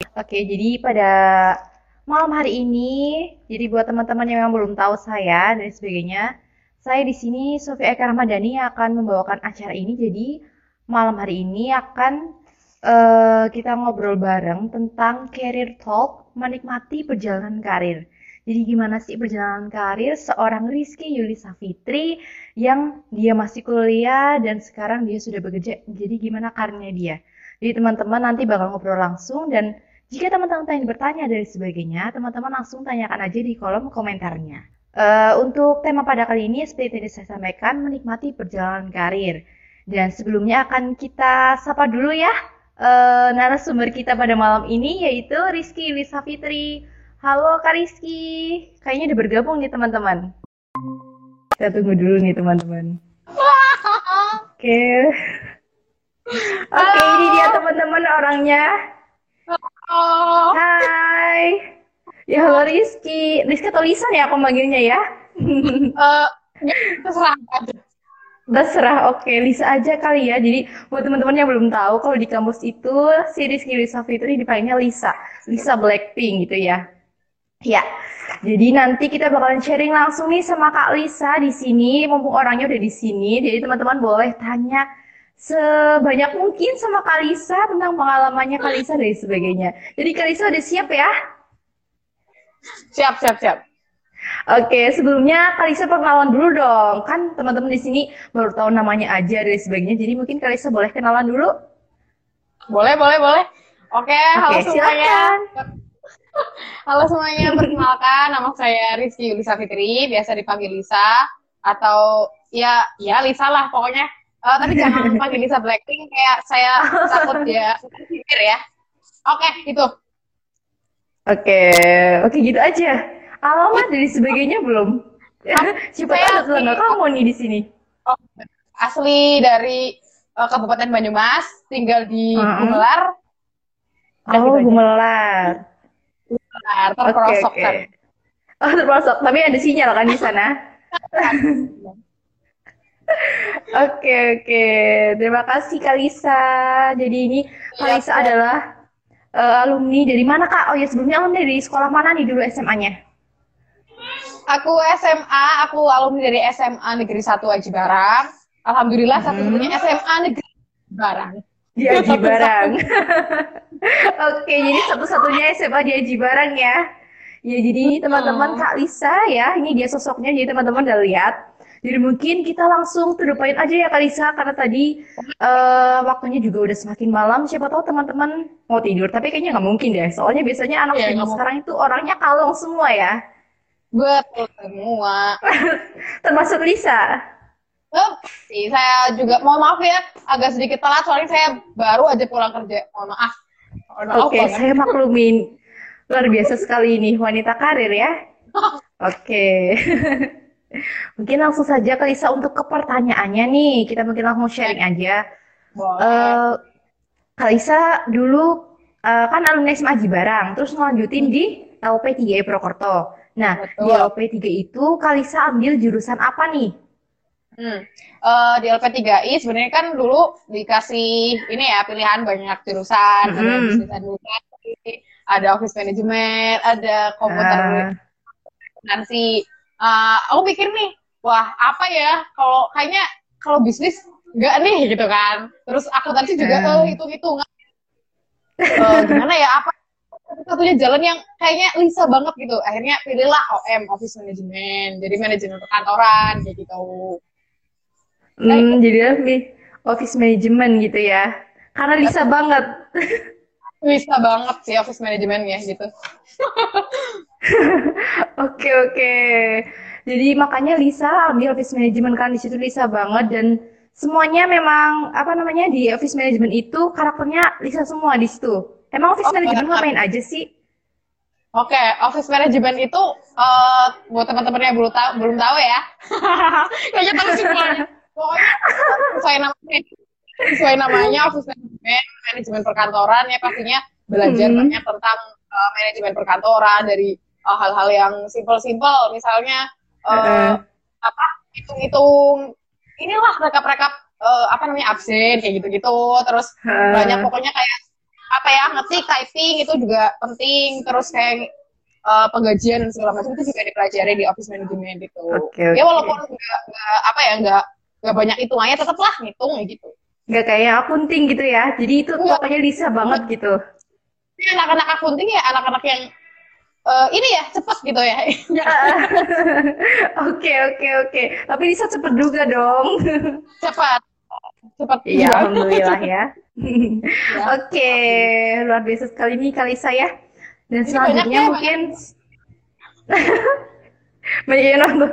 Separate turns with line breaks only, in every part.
Oke, jadi pada malam hari ini, jadi buat teman-teman yang memang belum tahu saya dan sebagainya, saya di sini Sofia Eka Ramadhani akan membawakan acara ini. Jadi malam hari ini akan eh, kita ngobrol bareng tentang career talk, menikmati perjalanan karir. Jadi gimana sih perjalanan karir seorang Rizky Yulisa Fitri yang dia masih kuliah dan sekarang dia sudah bekerja. Jadi gimana karirnya dia? Jadi teman-teman nanti bakal ngobrol langsung dan jika teman-teman ingin bertanya dari sebagainya, teman-teman langsung tanyakan aja di kolom komentarnya. Eh, untuk tema pada kali ini, seperti tadi saya sampaikan, menikmati perjalanan karir. Dan sebelumnya akan kita sapa dulu ya eh, narasumber kita pada malam ini, yaitu Rizky Lisa Fitri. Halo Kak Rizky, kayaknya udah bergabung nih teman-teman. Kita tunggu dulu nih teman-teman. Oke. Oke, ini dia teman-teman orangnya.
Oh,
Hai. Ya halo Rizky. Rizky atau Lisa ya aku manggilnya ya?
eh, ya, terserah aja.
Terserah, oke Lisa aja kali ya. Jadi buat teman-teman yang belum tahu kalau di kampus itu si Rizky Lisa Fitri dipanggilnya Lisa. Lisa Blackpink gitu ya. Ya. Jadi nanti kita bakalan sharing langsung nih sama Kak Lisa di sini, mumpung orangnya udah di sini. Jadi teman-teman boleh tanya sebanyak mungkin sama Kak Lisa tentang pengalamannya Kak Lisa dan sebagainya. Jadi Kak Lisa udah siap ya?
Siap, siap, siap.
Oke, sebelumnya Kalisa perkenalan dulu dong. Kan teman-teman di sini baru tahu namanya aja dan sebagainya. Jadi mungkin Kalisa boleh kenalan dulu?
Boleh, boleh, boleh. Oke, halo
Oke,
semuanya.
silakan.
Halo semuanya, perkenalkan nama saya Rizky Lisa Fitri, biasa dipanggil Lisa atau ya ya Lisa lah pokoknya. Eh, tapi jangan panggil Lisa Blackpink kayak saya takut dia pikir ya. Oke, itu.
Oke, oke gitu aja. Alamat dan sebagainya belum? Siapa tahu
Saya
ada tetangga kamu nih di sini.
oh, asli dari eh, Kabupaten Banyumas, tinggal di
Heeh.
Gumelar dan di
Oh. Gumelar.
Gumelar, terperosok
oke.
kan.
Oh, terpelosok. Tapi ada sinyal kan di sana? Oke, oke. Terima kasih Kalisa. Jadi ini
Iya,
Kalisa adalah eh, alumni dari mana Kak? Oh ya sebelumnya alumni dari sekolah mana nih dulu SMA-nya?
Aku SMA, aku alumni dari SMA Negeri 1 Aji Barang. Alhamdulillah satu-satunya SMA Negeri Barang.
Di Aji Barang. Oke, jadi satu-satunya SMA di Aji Barang ya. Ya, jadi teman-teman
Hmm.
Kak Lisa ya, ini dia sosoknya, jadi teman-teman udah lihat. Jadi mungkin kita langsung to the point aja ya Kak Lisa, karena tadi eh, waktunya juga udah semakin malam. Siapa tahu teman-teman mau tidur, tapi kayaknya nggak mungkin deh. Soalnya biasanya anak
mau.
sekarang itu orangnya kalong semua ya,
Betul semua.
termasuk Lisa.
Eh, sih, saya juga mohon maaf ya, agak sedikit telat soalnya saya baru aja pulang kerja. Mohon maaf.
Oke,
banget.
saya maklumin. Luar biasa sekali ini wanita karir ya. Oke. Mungkin langsung saja ke Lisa untuk ke pertanyaannya nih. Kita mungkin langsung sharing aja.
Boleh.
Eh Kak Lisa dulu eh, kan alumni SMA Aji Barang, terus ngelanjutin di LP3I Prokerto. Nah, di
Betul.
LP3 itu Kak Lisa ambil jurusan apa nih?
Hmm. Eh, di LP3I sebenarnya kan dulu dikasih ini ya pilihan banyak jurusan, ada
Mm-mm.
bisnis administrasi, ada office management, ada komputer
Ah,
nanti eh, aku pikir nih, wah apa ya kalau kayaknya kalau bisnis enggak nih gitu kan. Terus akuntansi juga
ah.
eh hitung-hitungan Eh, gimana ya apa satunya jalan yang kayaknya Lisa banget gitu. Akhirnya pilihlah OM Office Management, jadi manajemen perkantoran kayak gitu. Nah,
Hmm, jadi lebih office management gitu ya. Karena Lisa banget.
bisa banget sih Office Management ya gitu.
Oke, oke. Jadi makanya Lisa ambil office management kan di situ Lisa banget dan semuanya memang apa namanya di office management itu karakternya Lisa semua di situ. Emang office
Oh,
management ngapain aja sih?
Oke, Office Management itu eh, buat teman-teman yang belum tahu belum tahu ya. Kayaknya tahu semuanya. Pokoknya sesuai namanya, sesuai namanya Office Management, manajemen perkantoran ya pastinya belajar
Hmm.
banyak tentang eh, manajemen perkantoran dari eh, hal-hal yang simpel-simpel, misalnya
Heeh.
apa hitung-hitung inilah rekap-rekap eh, apa namanya absen kayak gitu-gitu, terus
Heeh.
banyak pokoknya kayak apa ya ngetik typing itu juga penting terus kayak uh, penggajian dan segala macam itu juga dipelajari di office management gitu.
Oke,
Ya
oke.
walaupun nggak apa ya nggak nggak banyak hitungannya tetaplah ngitung ya gitu.
Nggak kayak akunting gitu ya. Jadi itu
Nggak.
pokoknya Lisa banget gitu.
Ini anak-anak akunting ya anak-anak yang eh, ini ya cepet gitu ya.
Oke, oke, oke. Tapi Lisa cepet juga dong.
cepat cepat
Iya, alhamdulillah ya.
Ya.
Oke, luar biasa sekali nih Kalisa ya. Dan
Jadi
selanjutnya
ya,
mungkin banyak yang nonton.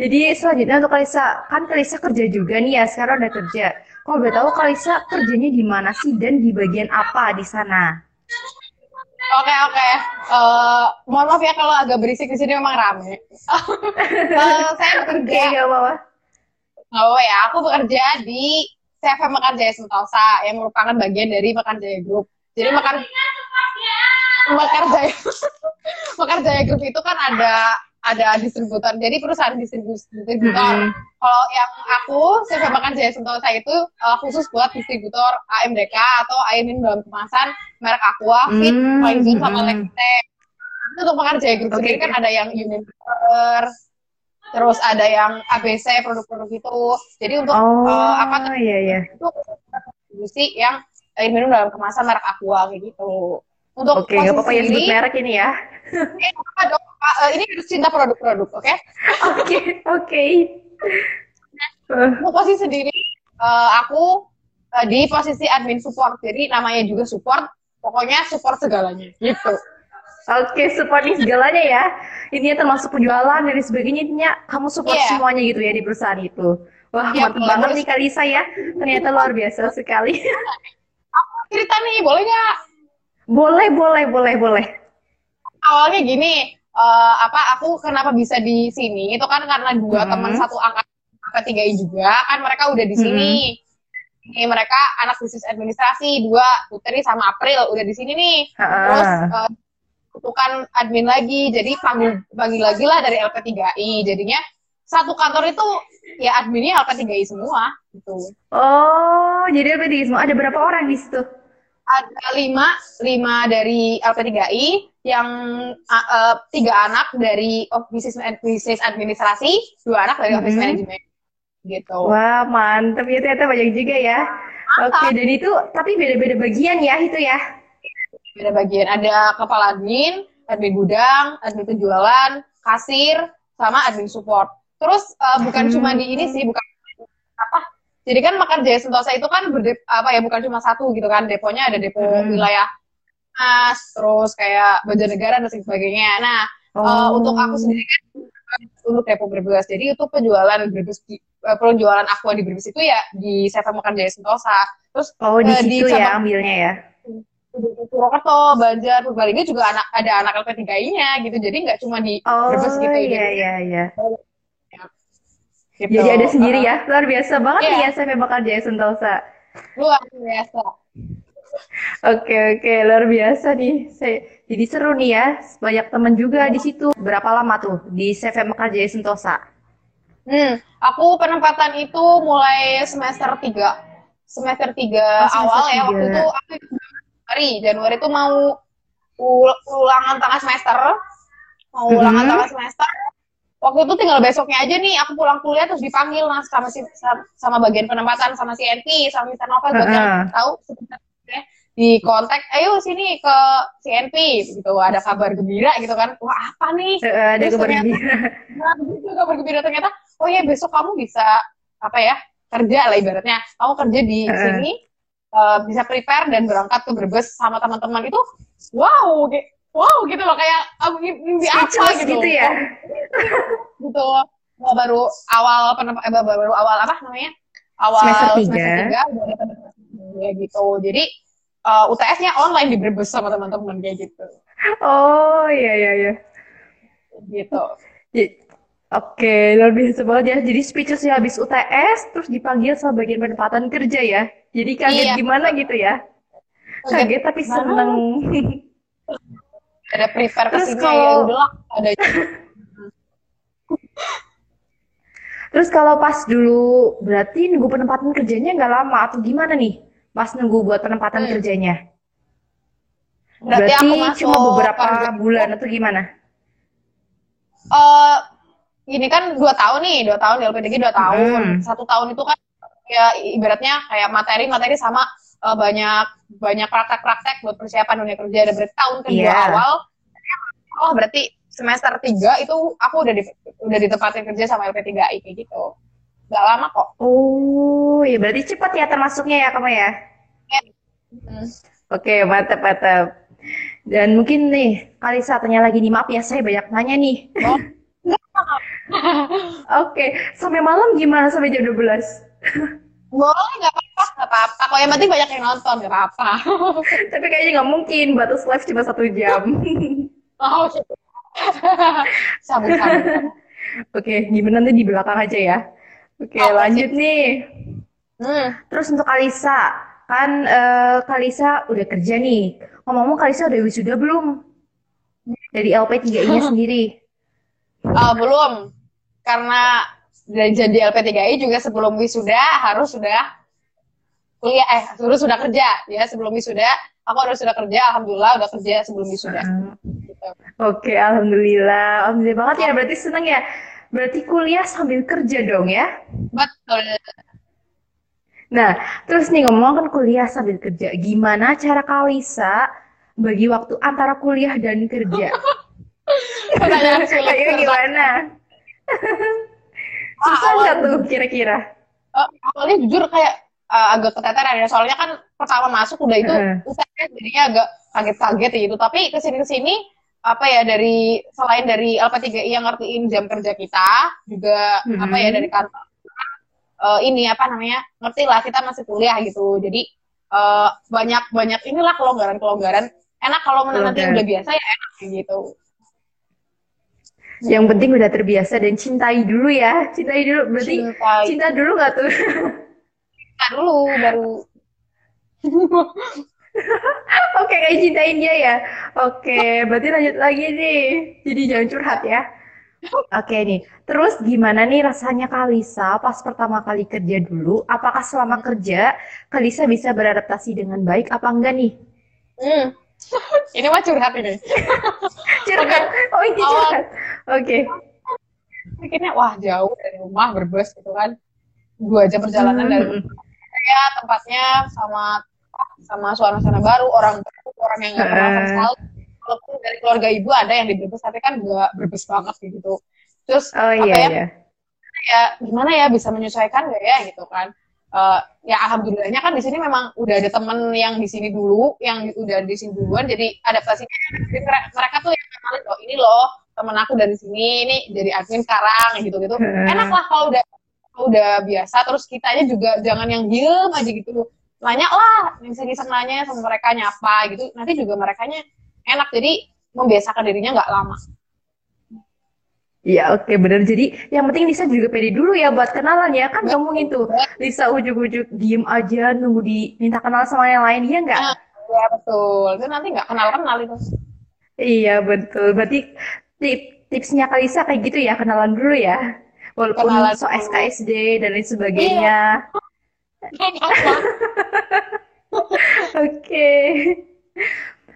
Jadi selanjutnya untuk Kalisa, kan Kalisa kerja juga nih ya, sekarang udah kerja. Kalau boleh tahu Kalisa kerjanya di mana sih dan di bagian apa di sana?
Oke oke. Eh, mohon maaf ya kalau agak berisik di sini memang rame. Eh, saya bekerja
gak apa-apa.
Oh ya, aku bekerja di CFM Mekarjaya Sentosa yang merupakan bagian dari Mekarjaya Group. Jadi Mekar Mekarjaya Mekarjaya Group itu kan ada ada distributor. Jadi perusahaan distributor.
Mm-mm.
Kalau yang aku CFM Mekarjaya Sentosa itu eh, khusus buat distributor AMDK atau air minum dalam kemasan merek Aqua, Fit,
Hmm,
Poison sama
hmm.
Lextec. Itu untuk Mekarjaya Group
Oke,
sendiri
oke.
kan ada yang Unilever, terus ada yang ABC produk-produk itu. Jadi untuk
Oh,
eh, apa
iya, iya.
itu distribusi yang air minum dalam kemasan merek Aqua kayak gitu. Untuk
Oke, gak
posisi
apa-apa ya sebut
sendiri,
merek ini ya.
eh, apa dong, Eh, ini harus cinta produk-produk, oke?
Oke, oke.
Untuk posisi sendiri, eh, aku eh, di posisi admin support, jadi namanya juga support, pokoknya support segalanya, gitu.
Oke, support di segalanya ya. Ini termasuk penjualan dan sebagainya. Intinya kamu support
Iya.
semuanya gitu ya di perusahaan itu. Wah,
Iya,
mantap banget nih Kalisa ya. Ternyata luar biasa sekali.
Cerita nih, boleh nggak?
Boleh, boleh, boleh, boleh.
Awalnya gini, eh, apa aku kenapa bisa di sini? Itu kan karena dua
Hmm.
teman satu angkatan angkatan 3I juga, kan mereka udah di sini. Ini mereka anak bisnis administrasi, dua Putri sama April udah di sini nih. Terus
Ha-ha.
eh, butuhkan admin lagi, jadi panggil panggil lagi lah dari LP3I. Jadinya satu kantor itu ya adminnya LP3I semua gitu.
Oh, jadi apa di semua? Ada berapa orang di situ?
Ada lima, lima dari LP3I, yang uh, uh, tiga anak dari of bisnis, bisnis administrasi, dua anak dari office
Mhm.
management gitu.
Wah, mantap ya ternyata banyak juga ya. Oke, dan itu tapi beda-beda bagian ya itu ya.
Beda bagian, ada kepala admin, admin gudang, admin penjualan, kasir, sama admin support. Terus uh, bukan
Hmm.
cuma di ini sih, bukan apa? Jadi kan Makan Jaya Sentosa itu kan berde, apa ya bukan cuma satu gitu kan, deponya ada depo
Hmm.
wilayah Mas, terus kayak Banjarnegara dan sebagainya. Nah, uh, untuk aku
Oh.
sendiri kan untuk depo Brebes. Jadi itu penjualan Brebes uh, penjualan aqua di Brebes itu ya di Seven Makan Jaya Sentosa. Terus
Oh, di
eh, di
situ ya ambilnya ya.
Purwokerto, Banjar, Purbalingga juga anak ada anak LP3I-nya gitu. Jadi nggak cuma di
Oh,
Brebes gitu.
iya,
Jadi,
iya, iya.
gitu.
Jadi ada sendiri ya. Luar biasa banget
Iya.
nih ya saya bakal Jaya Sentosa.
Luar biasa.
Oke, oke, luar biasa nih. Saya, jadi seru nih ya. Banyak teman juga di situ. Berapa lama tuh di CV Mekar Jaya Sentosa?
Hmm, aku penempatan itu mulai semester 3. Semester 3
Oh, semester
awal ya, waktu
tiga.
itu aku Januari. Januari itu mau ul- ulangan tengah semester. Mau ulangan
Mhm.
tengah semester. Waktu itu tinggal besoknya aja nih, aku pulang kuliah terus dipanggil nah, sama si sama, bagian penempatan sama si NP, sama Mr. Novel buat yang tahu sebenarnya di kontak, ayo sini ke CNP gitu, ada kabar gembira gitu kan. Wah, apa nih?
Eh, ada
Terus
kabar
ternyata-
gembira.
Nah, kabar gembira ternyata, oh ya besok kamu bisa apa ya kerja lah ibaratnya, kamu kerja di
Heeh.
sini eh, bisa prepare dan berangkat ke Brebes sama teman-teman itu, wow, wow gitu loh kayak ah, mimpi apa gitu,
gitu ya.
gitu. Baru awal penemp- eh, baru awal apa namanya awal
Semester tiga.
udah ya gitu. Jadi eh, UTS-nya online di Brebes sama teman-teman kayak gitu,
Oh, iya, iya, iya.
gitu.
Oke, luar biasa banget ya. Jadi speechless ya habis UTS, terus dipanggil sama bagian penempatan kerja ya. Jadi kaget
Iya.
gimana gitu ya. Kaget tapi
Gimana?
seneng.
ada prepare ke
Terus
sini
kalau-
ya udahlah ada
Terus kalau pas dulu, berarti nunggu penempatan kerjanya nggak lama atau gimana nih? Pas nunggu buat penempatan
Hmm.
kerjanya.
Berarti,
Berarti
aku masuk
cuma beberapa
kerja-
bulan atau gimana?
Eh, ini kan dua tahun nih, dua tahun di LPDG dua tahun.
Hmm.
Satu tahun itu kan ya ibaratnya kayak materi-materi sama eh, banyak banyak praktek-praktek buat persiapan dunia kerja. Dan berarti tahun kedua
Iya.
awal, oh berarti semester tiga itu aku udah di, udah ditempatin kerja sama LP3I kayak gitu. Gak lama kok.
Oh, ya berarti cepat ya termasuknya ya kamu ya?
Hmm.
Oke, mantap, mantap. Dan mungkin nih, Kalisa tanya lagi nih, maaf ya saya banyak nanya nih.
Oh.
Oke, sampai malam gimana sampai jam 12?
Boleh, gak apa-apa, gak apa-apa. Kok yang penting banyak yang nonton, gak apa-apa.
Tapi kayaknya nggak mungkin, batas live cuma satu jam.
oh, Sabun-sabun.
Oke, gimana nanti di belakang aja ya. Oke,
Oke,
lanjut nih.
Hmm.
Terus untuk Kalisa, kan eh, Kalisa udah kerja nih. Ngomong-ngomong Kalisa udah wisuda belum? Dari LP3I-nya sendiri.
Eh, belum, karena dari jadi LP3I juga sebelum wisuda harus sudah kuliah, eh harus sudah kerja ya sebelum wisuda. Aku harus sudah kerja, alhamdulillah udah kerja sebelum wisuda. Gitu.
Oke, alhamdulillah. Alhamdulillah banget ya, berarti seneng ya. Berarti kuliah sambil kerja dong ya.
Betul.
Nah, terus nih ngomong kan kuliah sambil kerja. Gimana cara Kalisa bagi waktu antara kuliah dan kerja?
Pertanyaan sulit.
Ayo gimana? Susah nggak tuh kira-kira?
Eh, awalnya jujur kayak eh, agak keteteran ya, soalnya kan pertama masuk udah itu
Heeh.
UTS jadinya agak kaget-kaget gitu. Tapi ke sini-kesini apa ya dari selain dari LP3I yang ngertiin jam kerja kita juga
Mhm.
apa ya dari kantor eh, ini apa namanya ngerti lah kita masih kuliah gitu. Jadi eh, banyak banyak inilah kelonggaran-kelonggaran. Enak kalau nanti
Kelonggaran.
udah biasa ya enak gitu.
Yang penting udah terbiasa dan cintai dulu ya. Cintai dulu. Berarti
Cintai.
cinta dulu nggak tuh?
Cinta dulu baru
Oke, kayak cintain dia ya. Oke, berarti lanjut lagi nih. Jadi jangan curhat ya. Oke nih, terus gimana nih rasanya Kalisa pas pertama kali kerja dulu? Apakah selama kerja Kalisa bisa beradaptasi dengan baik apa enggak nih?
Hmm. ini mah curhat ini.
Curhat. Oh ini curhat. Oke.
Mikirnya wah jauh dari rumah berbus gitu kan. Dua jam perjalanan dari
Hmm.
saya tempatnya sama sama suasana baru orang baru orang yang nggak pernah sekali walaupun dari keluarga ibu ada yang di Brebes tapi kan nggak Brebes banget gitu. Terus
Oh
apa
iya
ya?
iya.
ya gimana ya bisa menyesuaikan nggak ya gitu kan? Eh, ya alhamdulillahnya kan di sini memang udah ada temen yang di sini dulu yang udah di sini duluan jadi adaptasinya jadi mere- mereka tuh yang kenalin loh ini loh temen aku dari sini ini jadi admin sekarang gitu gitu
Heeh.
enak lah kalau udah kalau udah biasa terus kitanya juga jangan yang diem aja gitu nanya lah iseng-iseng nanya sama mereka nyapa gitu nanti juga merekanya enak jadi membiasakan dirinya nggak lama
Iya, oke bener. Jadi yang penting Lisa juga pede dulu ya buat kenalan ya. Kan ngomongin tuh, Lisa ujuk-ujuk diem aja nunggu diminta kenal sama yang lain, iya nggak?
ya betul itu nanti nggak kenal kenal itu
Iya betul. Berarti tip, tipsnya Kalisa kayak gitu ya, kenalan dulu ya. Walaupun
Kenalan
so
dulu.
SKSD dan lain sebagainya. Oke.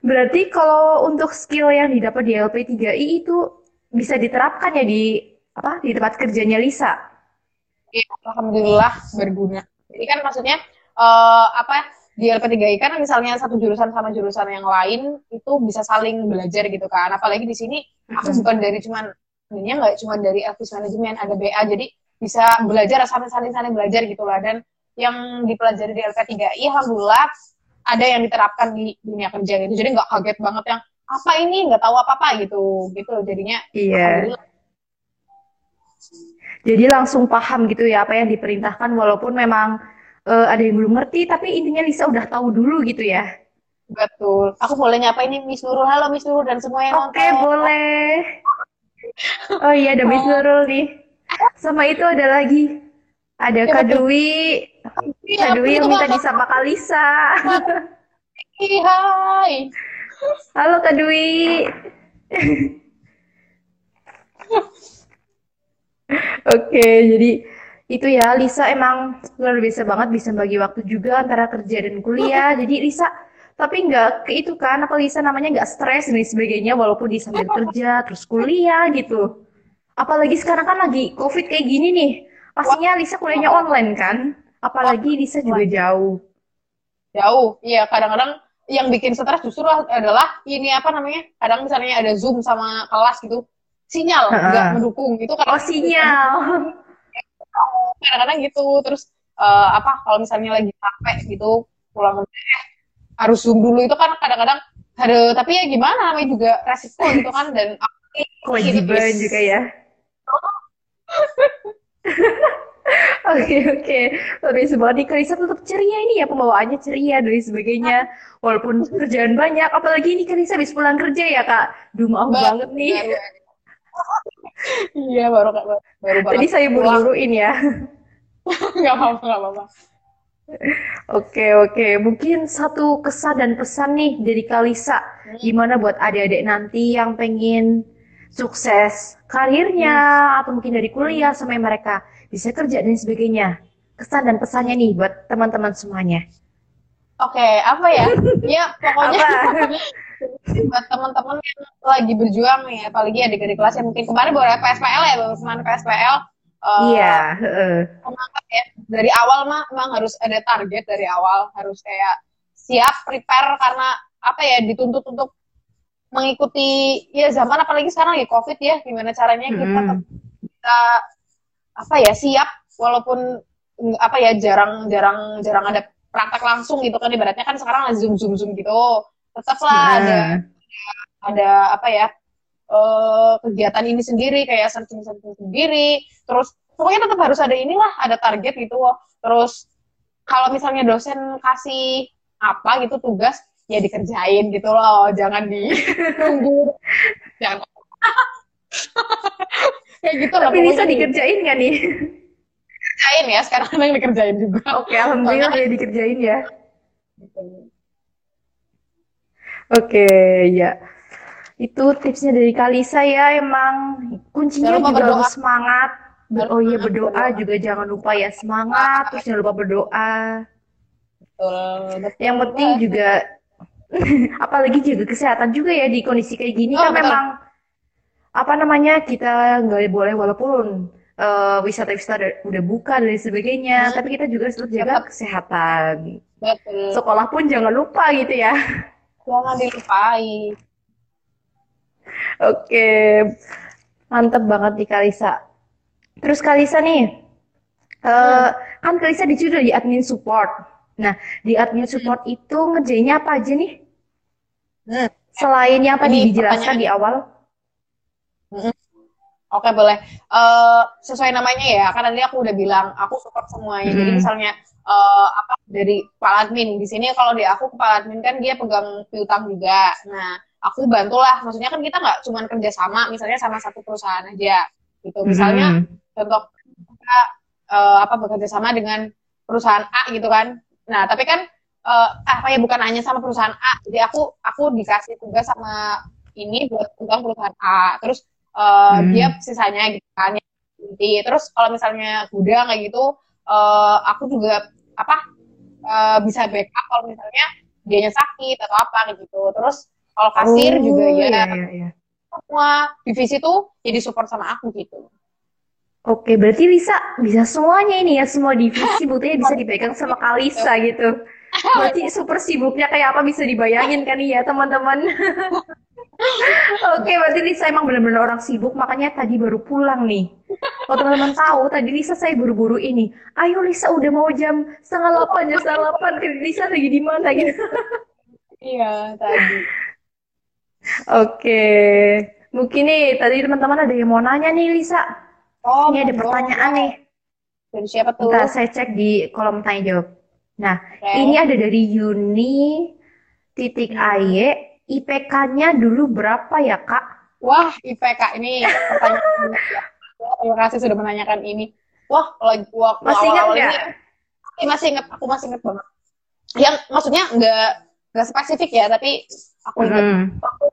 Berarti kalau untuk skill yang didapat di LP3I itu bisa diterapkan ya di apa di tempat kerjanya Lisa.
Iya, alhamdulillah berguna. Jadi kan maksudnya eh, apa di LP3I kan misalnya satu jurusan sama jurusan yang lain itu bisa saling belajar gitu kan. Apalagi di sini aku bukan dari cuman ini nggak cuma dari office management ada BA jadi bisa belajar sampai saling saling belajar gitu lah dan yang dipelajari di LP3I alhamdulillah ada yang diterapkan di dunia kerja gitu. Jadi nggak kaget banget yang apa ini nggak tahu apa apa gitu gitu jadinya
Iya. Jadi langsung paham gitu ya apa yang diperintahkan walaupun memang eh, ada yang belum ngerti tapi intinya Lisa udah tahu dulu gitu ya.
betul. Aku boleh nyapa ini Miss Nurul. Halo Miss Nurul dan semua yang
Oke,
nonton.
boleh. Oh iya, ada Miss Nurul nih. Sama itu ada lagi. Ada
Ya,
Kak
betul.
Dwi.
Iya,
Kak Dwi yang minta
Kak.
disapa Kak Lisa.
Hai.
Halo Kak Dwi. Oke, jadi itu ya Lisa emang luar biasa banget bisa bagi waktu juga antara kerja dan kuliah. Jadi Lisa, tapi nggak ke itu kan apa Lisa namanya nggak stres dan sebagainya walaupun di sambil kerja terus kuliah gitu apalagi sekarang kan lagi covid kayak gini nih pastinya Lisa kuliahnya online kan? Apalagi Lisa juga jauh.
Jauh iya. Kadang-kadang yang bikin stres justru adalah ini apa namanya? Kadang misalnya ada zoom sama kelas gitu sinyal nggak mendukung. Itu
kan oh sinyal.
Kadang-kadang gitu. Terus uh, apa kalau misalnya lagi capek gitu pulang eh, harus zoom dulu. Itu kan kadang-kadang ada tapi ya gimana namanya juga resiko gitu kan. Dan
kewajiban juga ya Oke oke, lebih semangat nih Kalisa tetap ceria ini ya pembawaannya ceria dan sebagainya. Walaupun kerjaan banyak, apalagi ini Kalisa habis pulang kerja ya kak. Ba banget nih.
Iya baru baru, baru
banget. Tadi saya buru-buruin ya.
gak apa-apa gak apa-apa.
Oke oke, mungkin satu kesan dan pesan nih dari Kalisa, hmm. gimana buat adik-adik nanti yang pengen sukses karirnya hmm. atau mungkin dari kuliah sampai mereka bisa kerja dan sebagainya. Kesan dan pesannya nih buat teman-teman semuanya.
Oke, okay, apa ya? ya pokoknya buat teman-teman yang lagi berjuang ya, apalagi adik-adik kelas yang mungkin kemarin baru PSPL ya, baru kemarin PSPL.
Uh, iya. Uh.
ya. Dari awal mah memang harus ada target dari awal, harus kayak siap prepare karena apa ya dituntut untuk mengikuti ya zaman apalagi sekarang lagi covid ya gimana caranya kita hmm. bisa apa ya siap walaupun apa ya jarang jarang jarang ada praktek langsung gitu kan ibaratnya kan sekarang zoom zoom zoom gitu tetaplah nah. ada ada apa ya uh, kegiatan ini sendiri kayak searching searching sendiri terus pokoknya tetap harus ada inilah ada target gitu terus kalau misalnya dosen kasih apa gitu tugas ya dikerjain gitu loh jangan ditunggu jangan.
Kayak gitu tapi loh, bisa dikerjain nggak nih?
Dikerjain ya sekarang yang dikerjain juga.
Oke alhamdulillah ya dikerjain ya. Oke ya. Itu tipsnya dari Kalisa ya emang. Kuncinya juga berdoa. harus semangat. Oh iya berdoa juga jangan lupa ya semangat. Terus jangan lupa berdoa. Betul, betul yang penting juga apalagi juga kesehatan juga ya di kondisi kayak gini oh, kan betul. memang apa namanya kita nggak boleh walaupun uh, wisata-wisata udah buka dan sebagainya, hmm. tapi kita juga harus jaga kesehatan. Betul. Sekolah pun jangan lupa gitu ya.
Jangan dilupai.
Oke, mantep banget nih Kalisa. Terus Kalisa nih, uh, hmm. kan Kalisa di di admin support. Nah, di admin support hmm. itu ngerjainnya apa aja nih? Hmm. Selain yang tadi dijelaskan di awal.
Oke boleh. Uh, sesuai namanya ya, karena tadi aku udah bilang aku support semuanya. Hmm. Jadi misalnya uh, apa dari kepala admin di sini kalau di aku kepala admin kan dia pegang piutang juga. Nah aku bantulah. Maksudnya kan kita nggak cuma kerja sama, misalnya sama satu perusahaan aja. Gitu. Misalnya hmm. contoh kita uh, apa bekerja sama dengan perusahaan A gitu kan. Nah tapi kan uh, apa ya bukan hanya sama perusahaan A. Jadi aku aku dikasih tugas sama ini buat tentang perusahaan A. Terus uh, hmm. dia sisanya gitu kan terus kalau misalnya gudang kayak gitu uh, aku juga apa uh, bisa backup kalau misalnya dianya sakit atau apa gitu terus kalau kasir oh, juga ya iya, iya, iya. semua divisi tuh jadi support sama aku gitu
Oke, berarti Lisa bisa semuanya ini ya, semua divisi buktinya bisa dipegang sama Kalisa gitu. Berarti super sibuknya kayak apa bisa dibayangin kan ya teman-teman. Oke, berarti Lisa emang benar-benar orang sibuk, makanya tadi baru pulang nih. Kalau teman-teman tahu, tadi Lisa saya buru-buru ini. Ayo Lisa, udah mau jam setengah delapan, jam setengah delapan. Lisa lagi di mana gitu?
iya, tadi.
Oke, mungkin nih tadi teman-teman ada yang mau nanya nih Lisa. Oh, ini ada pertanyaan nih.
Dari siapa tuh?
Bentar, saya cek di kolom tanya jawab. Nah, okay. ini ada dari Yuni titik Aye IPK-nya dulu berapa ya, Kak?
Wah, IPK ini pertanyaan ya. Terima kasih sudah menanyakan ini. Wah, lagi waktu
masih ingat
ini masih ingat, aku masih ingat banget. Yang maksudnya nggak nggak spesifik ya, tapi aku ingat hmm. waktu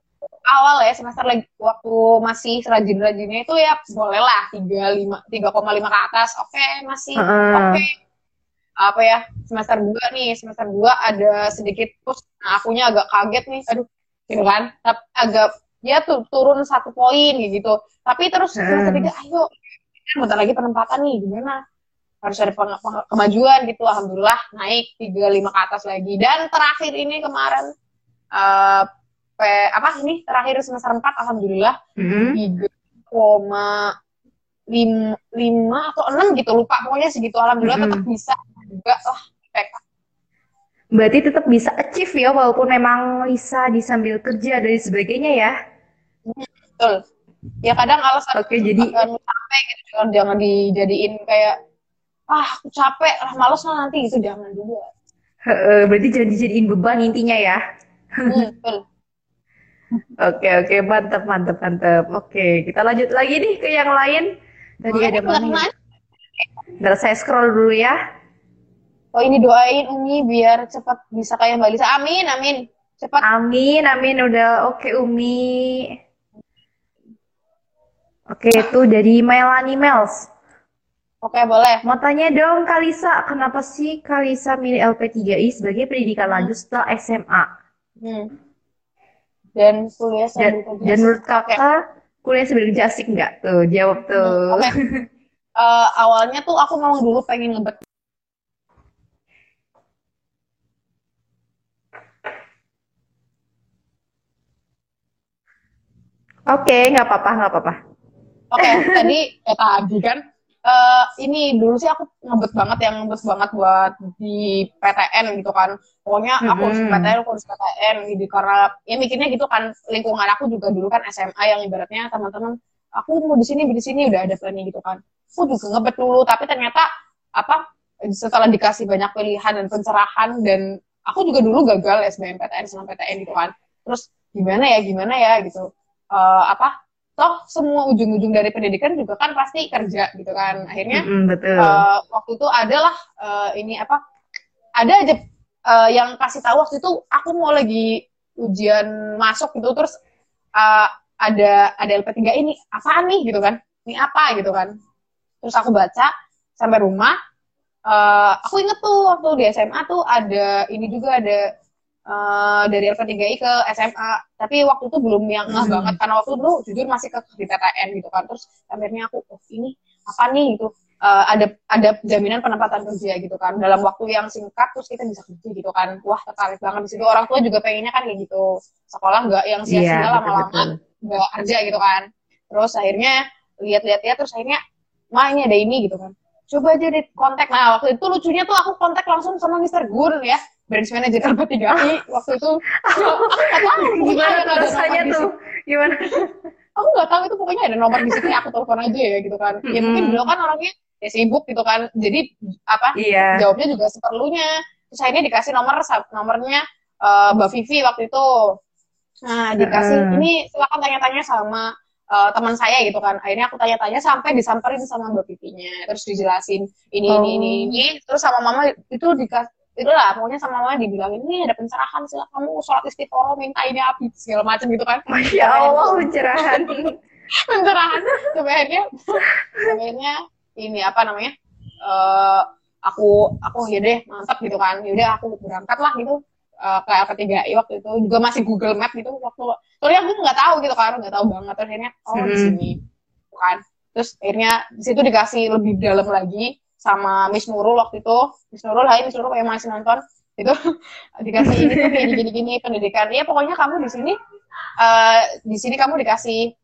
awal ya semester lagi waktu masih rajin-rajinnya itu ya bolehlah tiga lima tiga koma lima ke atas, oke okay, masih hmm. oke. Okay. Apa ya semester 2 nih semester 2 ada sedikit push nah akunya agak kaget nih aduh gitu kan tapi agak dia tuh turun satu poin gitu tapi terus semester
Hmm.
3 ayo bentar lagi penempatan nih gimana harus ada kemajuan gitu alhamdulillah naik 35 ke atas lagi dan terakhir ini kemarin eh pe- apa ini terakhir semester 4 alhamdulillah
Mm-mm.
tiga koma lima, lima atau enam gitu lupa pokoknya segitu alhamdulillah
Mm-mm.
tetap bisa juga lah PK.
Berarti tetap bisa achieve ya, walaupun memang Lisa di sambil kerja dan sebagainya ya.
betul ya kadang alasan
Oke, jadi-
capek gitu jangan jangan dijadiin kayak ah aku capek lah males lah nanti gitu jangan juga
Heeh, berarti jangan dijadiin beban intinya ya.
Hmm, betul
Oke, oke, mantap, mantap, mantap. Oke, kita lanjut lagi nih ke yang lain. Tadi
Boleh,
ada mana? Ntar saya scroll dulu ya.
Oh ini doain Umi biar cepat bisa kayak Mbak Lisa amin amin cepat
Amin, amin. Udah oke, Umi. Oke, itu dari Melanie Mels.
oke boleh
Mau tanya dong, Kalisa, kenapa sih Kalisa milih LP3I sebagai pendidikan lanjut setelah SMA?
hmm. dan kuliah
Dan,
sambil kerja
dan menurut kakak, kuliah sambil kerja asik nggak? Tuh, jawab tuh.
Oke. Eh, awalnya tuh aku memang dulu pengen ngebet
Oke, nggak apa-apa, nggak apa-apa.
Oke, tadi ya tadi kan eh ini dulu sih aku ngebet banget yang ngebet banget buat di PTN gitu kan. Pokoknya aku harus
Mm-mm.
PTN, aku harus PTN gitu karena ya mikirnya gitu kan lingkungan aku juga dulu kan SMA yang ibaratnya teman-teman aku mau di sini di sini udah ada planning gitu kan. Aku juga ngebet dulu tapi ternyata apa setelah dikasih banyak pilihan dan pencerahan dan aku juga dulu gagal SBMPTN sama PTN gitu kan. Terus gimana ya gimana ya gitu. Eh, apa toh semua ujung-ujung dari pendidikan juga kan pasti kerja gitu kan. Akhirnya
Mm-mm, betul.
eh, waktu itu adalah eh, ini apa ada aja eh, yang kasih tahu waktu itu aku mau lagi ujian masuk gitu terus eh, ada ada LP3 ini apaan nih? gitu kan. Ini apa? gitu kan. Terus aku baca sampai rumah. Eh, aku inget tuh waktu di SMA tuh ada ini juga ada eh, dari LP3I ke SMA tapi waktu itu belum yang ngeh
Hmm.
banget. Karena waktu dulu jujur masih ke di PTN gitu kan. Terus akhirnya aku oh ini apa nih? gitu. Eh, ada ada jaminan penempatan kerja gitu kan. Dalam waktu yang singkat terus kita bisa kerja gitu kan. Wah tertarik banget. Di situ orang tua juga pengennya kan kayak gitu. Sekolah nggak yang
Iya,
sia-sia lama-lama
betul-betul.
nggak kerja gitu kan. Terus akhirnya lihat-lihat ya terus akhirnya mah ini ada ini gitu kan. Coba aja deh kontak. Nah waktu itu lucunya tuh aku kontak langsung sama Mr. Gun ya branch manager LP3I waktu itu. Aku nggak tahu
Gimana tuh rasanya tuh? Gimana?
aku nggak tahu itu pokoknya ada nomor di sini aku telepon aja ya gitu kan. Ya mungkin beliau kan orangnya ya sibuk gitu kan. Jadi apa
Iya.
jawabnya juga seperlunya. Terus akhirnya dikasih nomor nomornya eh, Mbak Vivi waktu itu. Nah dikasih
Heeh.
ini silakan tanya-tanya sama eh, teman saya gitu kan. Akhirnya aku tanya-tanya sampai disamperin sama Mbak Vivinya. Terus dijelasin ini ini ini
Oh.
ini. Terus sama mama itu dikasih itulah pokoknya sama mama dibilangin ini ada pencerahan silakan kamu sholat istiqoroh minta ini apa segala macam gitu kan.
Masya Allah, pencerahan.
pencerahan. Sampai akhirnya ini apa namanya eh aku aku ya deh mantap gitu kan. Yaudah aku berangkat lah gitu. Eh, ke LP3I waktu itu. Juga masih Google Map gitu waktu soalnya aku nggak tahu gitu kan nggak tahu banget. Terus akhirnya oh di
Hmm.
sini kan. Terus akhirnya di situ dikasih lebih dalam lagi sama Miss Nurul waktu itu. Miss Nurul hai Miss Nurul yang masih nonton. Itu dikasih ini tuh gini gini gini pendidikan. Ya pokoknya kamu di sini eh di sini kamu dikasih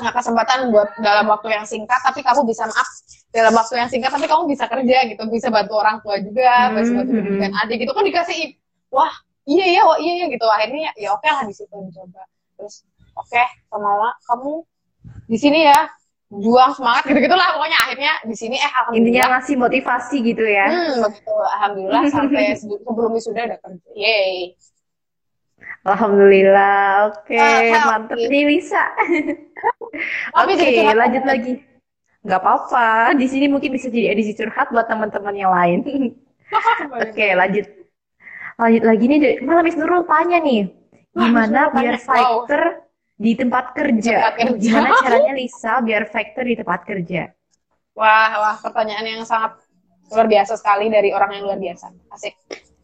nah, kesempatan buat dalam waktu yang singkat tapi kamu bisa maaf dalam waktu yang singkat tapi kamu bisa kerja gitu bisa bantu orang tua juga bisa bantu
Hmm.
pendidikan adik gitu. Kan dikasih wah iya iya wah iya iya gitu. Akhirnya ya oke lah di situ dicoba. Terus oke sama mama kamu di sini ya juang semangat gitu gitulah pokoknya akhirnya di sini eh alhamdulillah
Intinya ngasih motivasi gitu ya.
hmm, begitu alhamdulillah sampai se- sebelum wisuda udah kerja yeay
Alhamdulillah. Oke,
Ah,
mantep nih Lisa. Oke,
curhat
lanjut lagi. Nggak apa-apa. Di sini mungkin bisa jadi edisi curhat buat teman-teman yang lain. Oke, lanjut. Lanjut lagi nih, malah Miss Nurul tanya nih, gimana biar fighter di tempat kerja?
Tempat kerja.
Gimana caranya Lisa biar fighter di tempat kerja?
Wah, wah, pertanyaan yang sangat luar biasa sekali dari orang yang luar biasa. Asik.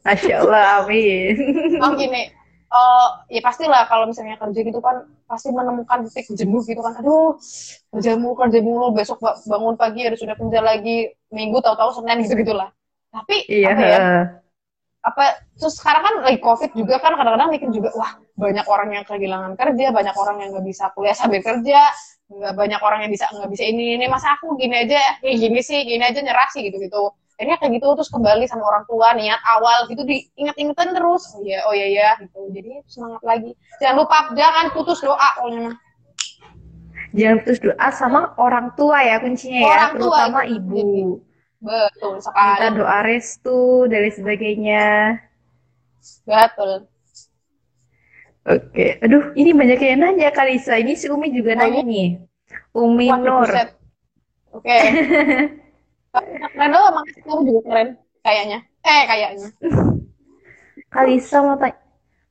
Masya Allah, amin.
Oh gini, uh, ya pastilah kalau misalnya kerja gitu kan pasti menemukan titik jenuh gitu kan. Aduh, kerja mulu, kerja mulu, besok bangun pagi harus sudah kerja lagi, minggu tahu-tahu Senin gitu-gitulah. Tapi
iya.
apa ya? Apa terus sekarang kan lagi Covid juga kan kadang-kadang mikir juga wah banyak orang yang kehilangan kerja, banyak orang yang nggak bisa kuliah sambil kerja, nggak banyak orang yang bisa nggak bisa ini ini. Masa aku gini aja kayak gini sih gini aja nyerah sih gitu gitu akhirnya kayak gitu terus kembali sama orang tua niat awal gitu diinget-ingetin terus. Oh iya oh iya ya gitu. Jadi semangat lagi. Jangan lupa jangan putus doa pokoknya
jangan putus doa sama orang tua ya kuncinya ya orang terutama tua, ibu.
betul sekali.
Kita doa restu dari sebagainya.
Betul
Oke, aduh ini banyak yang nanya Kalisa. Ini si Umi juga nanya nih. Umi Nur.
Oke. Okay. keren loh, makasih kamu juga keren kayaknya. Eh, kayaknya.
Kalisa mau tanya,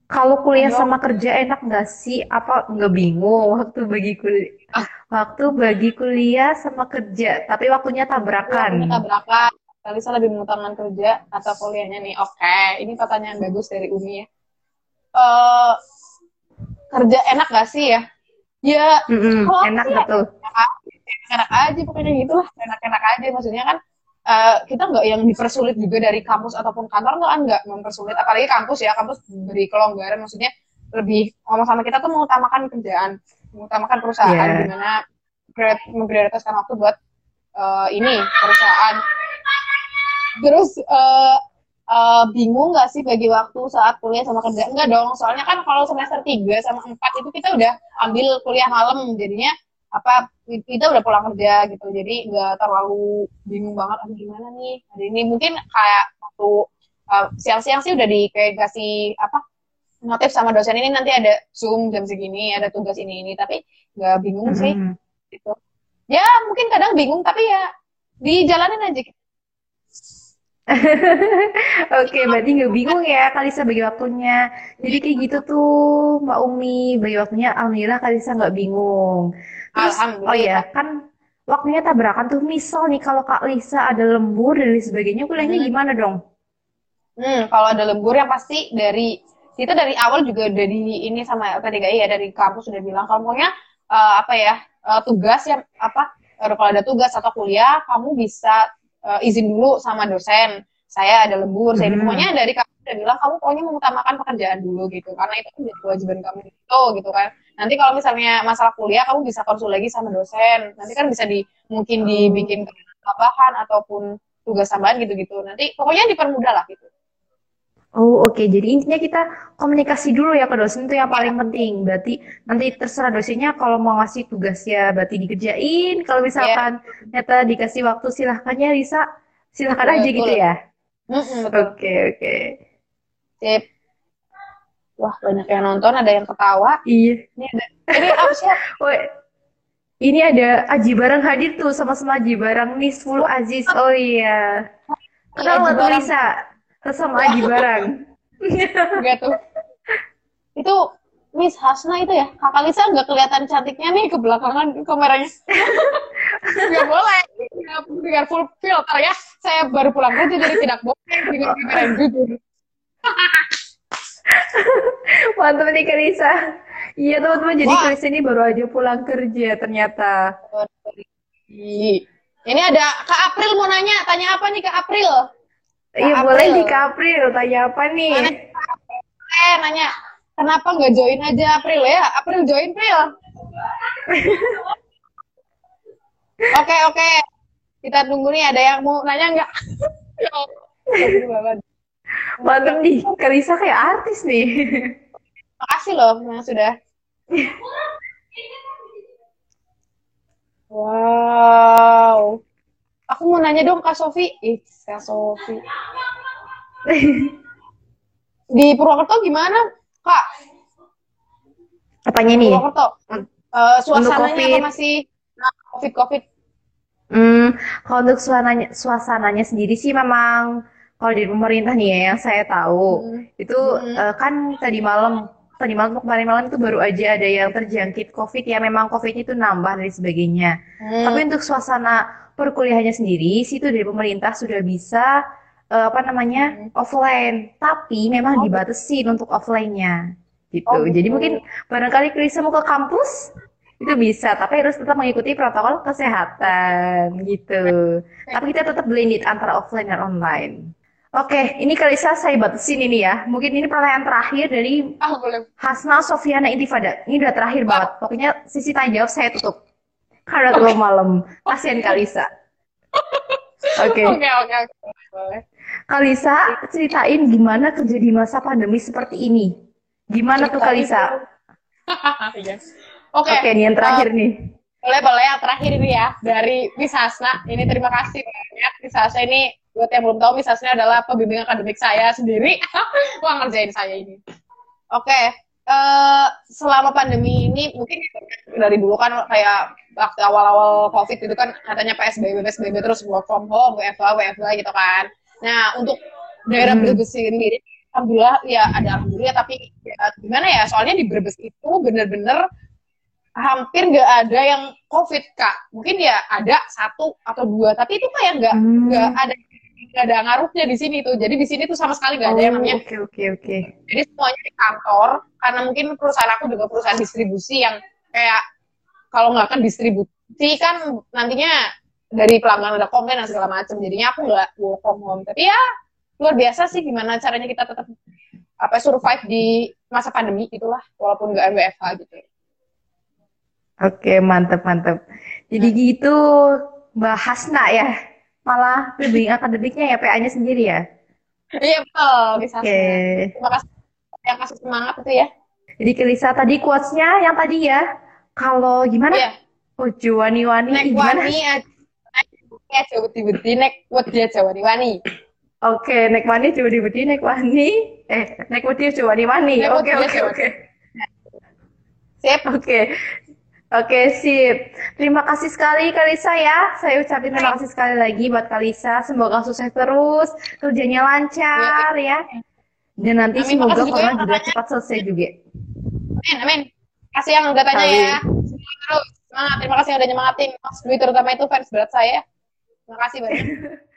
kalau kuliah Ayo. sama kerja enak nggak sih? Apa nggak bingung waktu bagi kuliah? Ah. Waktu bagi kuliah sama kerja, tapi waktunya tabrakan.
Waktunya tabrakan. Kalisa lebih mengutamakan kerja atau kuliahnya nih? Oke, okay. ini pertanyaan bagus dari Umi ya. Uh, kerja enak gak sih ya? Ya,
mm -hmm. enak ya, betul.
Enak, enak aja pokoknya gitu lah, enak-enak aja. Maksudnya kan uh, kita nggak yang dipersulit juga dari kampus ataupun kantor kan nggak mempersulit. Apalagi kampus ya, kampus beri kelonggaran. Maksudnya lebih ngomong sama kita tuh mengutamakan kerjaan, mengutamakan perusahaan, yeah. gimana memprioritaskan waktu buat uh, ini perusahaan. Terus uh, uh, bingung nggak sih bagi waktu saat kuliah sama kerja? Enggak dong, soalnya kan kalau semester 3 sama 4 itu kita udah ambil kuliah malam, jadinya apa kita udah pulang kerja gitu, jadi nggak terlalu bingung banget, aduh gimana nih hari ini mungkin kayak waktu uh, siang-siang sih udah dikasih apa notif sama dosen ini nanti ada zoom jam segini, ada tugas ini ini, tapi nggak bingung mm -hmm. sih gitu. Ya mungkin kadang bingung, tapi ya dijalanin aja.
Oke, berarti nggak bingung ya Kalisa bagi waktunya. Jadi kayak gitu tuh Mbak Umi bagi waktunya Alhamdulillah Kalisa nggak bingung. Terus, oh ya kan waktunya tabrakan tuh misal nih kalau Kak Lisa ada lembur dan sebagainya kuliahnya hmm. gimana dong?
Hmm, kalau ada lembur yang pasti dari kita dari awal juga udah di ini sama P3I ya dari kampus sudah bilang kalau pokoknya uh, apa ya uh, tugas yang apa kalau ada tugas atau kuliah kamu bisa uh, izin dulu sama dosen. Saya ada lembur saya hmm. pokoknya dari kamu udah bilang kamu pokoknya mengutamakan pekerjaan dulu gitu. Karena itu menjadi kewajiban kamu itu gitu kan. Nanti kalau misalnya masalah kuliah kamu bisa konsul lagi sama dosen. Nanti kan bisa di mungkin dibikin tambahan ataupun tugas tambahan gitu-gitu. Nanti pokoknya dipermudah lah gitu
Oh oke, okay. jadi intinya kita komunikasi dulu ya ke dosen itu yang paling penting. Berarti nanti terserah dosennya kalau mau ngasih tugas ya berarti dikerjain. Kalau misalkan yeah. nyata dikasih waktu silahkannya bisa silahkan aja gitu ya. Oke oke.
Sip. Wah banyak yang nonton, ada yang ketawa.
Iya.
Ini ada. Ini apa sih?
ini ada Aji Barang hadir tuh sama-sama Aji Barang Nisful Aziz. Oh iya. Kenal tuh Lisa? Sama Aji Barang.
Enggak tuh. Itu Miss Hasna itu ya, kakak Lisa nggak kelihatan cantiknya nih ke belakangan kameranya. Nggak boleh, dengan full filter ya. Saya baru pulang kerja jadi tidak boleh dengan kamera yang jujur.
Mantap nih Kak Lisa. Iya teman-teman, jadi Kak Lisa ini baru aja pulang kerja ternyata.
Ini ada Kak April mau nanya, tanya apa nih Kak April?
Iya boleh di April, tanya apa nih?
Eh nanya, kenapa nggak join aja April ya? April join April. Oke oke, kita tunggu nih ada yang mau nanya nggak?
Mantap nih, Kalisa kayak artis nih.
Makasih loh yang sudah. Wow. Aku mau nanya dong Kak Sofi. Ih, Kak Sofi. Di Purwokerto gimana, Kak?
Apanya nih?
Purwokerto. Uh, suasananya apa masih COVID-COVID?
Hmm, kalau untuk suasananya, suasananya sendiri sih memang kalau di pemerintah nih ya yang saya tahu hmm. itu hmm. Uh, kan tadi malam tadi malam kemarin malam itu baru aja ada yang terjangkit COVID ya memang COVID itu nambah dan sebagainya. Hmm. Tapi untuk suasana perkuliahannya sendiri, situ dari pemerintah sudah bisa eh, apa namanya offline, tapi memang
Oh,
dibatasin untuk offline-nya gitu.
oh
Jadi
gitu.
mungkin barangkali Krisa mau ke kampus itu bisa, tapi harus tetap mengikuti protokol kesehatan gitu. Tapi kita tetap blended antara offline dan online. Oke, ini Kalisa saya batasin ini ya. Mungkin ini pertanyaan terakhir dari
boleh.
Hasna Sofiana Intifada. Ini udah terakhir banget. Pokoknya sisi tanya jawab saya tutup. Karena
Oke.
terlalu malam. Kasihan Kalisa. Oke.
Oke, oke.
Kalisa, ceritain gimana kerja di masa pandemi seperti ini. Gimana tuh
Ceritain
Kalisa?
dong. Iya. Oke,
Oke, nih yang
eh,
terakhir nih.
boleh boleh yang terakhir ini ya dari Miss Hasna. Ini terima kasih banyak Miss Hasna ini buat yang belum tahu Miss Hasna adalah pembimbing akademik saya sendiri. Wah ngerjain saya ini. Oke, eh, selama pandemi ini mungkin dari dulu kan kayak waktu awal-awal COVID itu kan katanya PSBB, PSBB terus work from home, WFH, WFH gitu kan. Nah, untuk daerah
Hmm.
Brebes sendiri, alhamdulillah ya ada alhamdulillah tapi ya, gimana ya? Soalnya di Brebes itu bener-bener hampir nggak ada yang COVID kak. Mungkin ya ada satu atau dua, tapi itu kayak nggak nggak
Hmm.
ada nggak ada ngaruhnya di sini tuh. Jadi di sini tuh sama sekali nggak ada yang
Oh,
namanya
oke, oke, oke.
jadi semuanya di kantor, karena mungkin perusahaan aku juga perusahaan distribusi yang kayak kalau nggak kan distribusi kan nantinya dari pelanggan ada komplain dan segala macam. Jadinya aku nggak work from home. Tapi ya luar biasa sih gimana caranya kita tetap apa survive di masa pandemi itulah walaupun nggak WFH gitu.
Oke, mantep, mantep. Jadi gitu, Mbak Hasna ya. Malah bimbing akademiknya ya, PA-nya sendiri ya.
Iya betul bisa.
Oke.
Terima kasih yang kasih semangat itu ya.
Jadi Kelisa tadi quotes-nya yang tadi ya. Kalau gimana?
Iya.
Ojo wani-wani
Nek
gimana?
wani aja aja beti-beti nek wedi aja wani-wani.
Oke, nek wani coba dibedi, nek wani. Eh, nek wedi coba wani-wani. Oke, oke,
aja
oke.
Sip.
Oke. Oke, sip. Terima kasih sekali Kalisa ya. Saya ucapin terima kasih sekali lagi buat Kalisa. Semoga sukses terus, kerjanya lancar ya. Dan nanti
Amin.
semoga
juga
corona
yang
juga
tanya.
cepat selesai juga.
Amin, amin. Kasih yang udah tanya
Amin.
ya. Semangat terus. Semangat. Terima kasih yang udah nyemangatin. Mas Dwi terutama itu fans berat saya. Terima kasih banyak.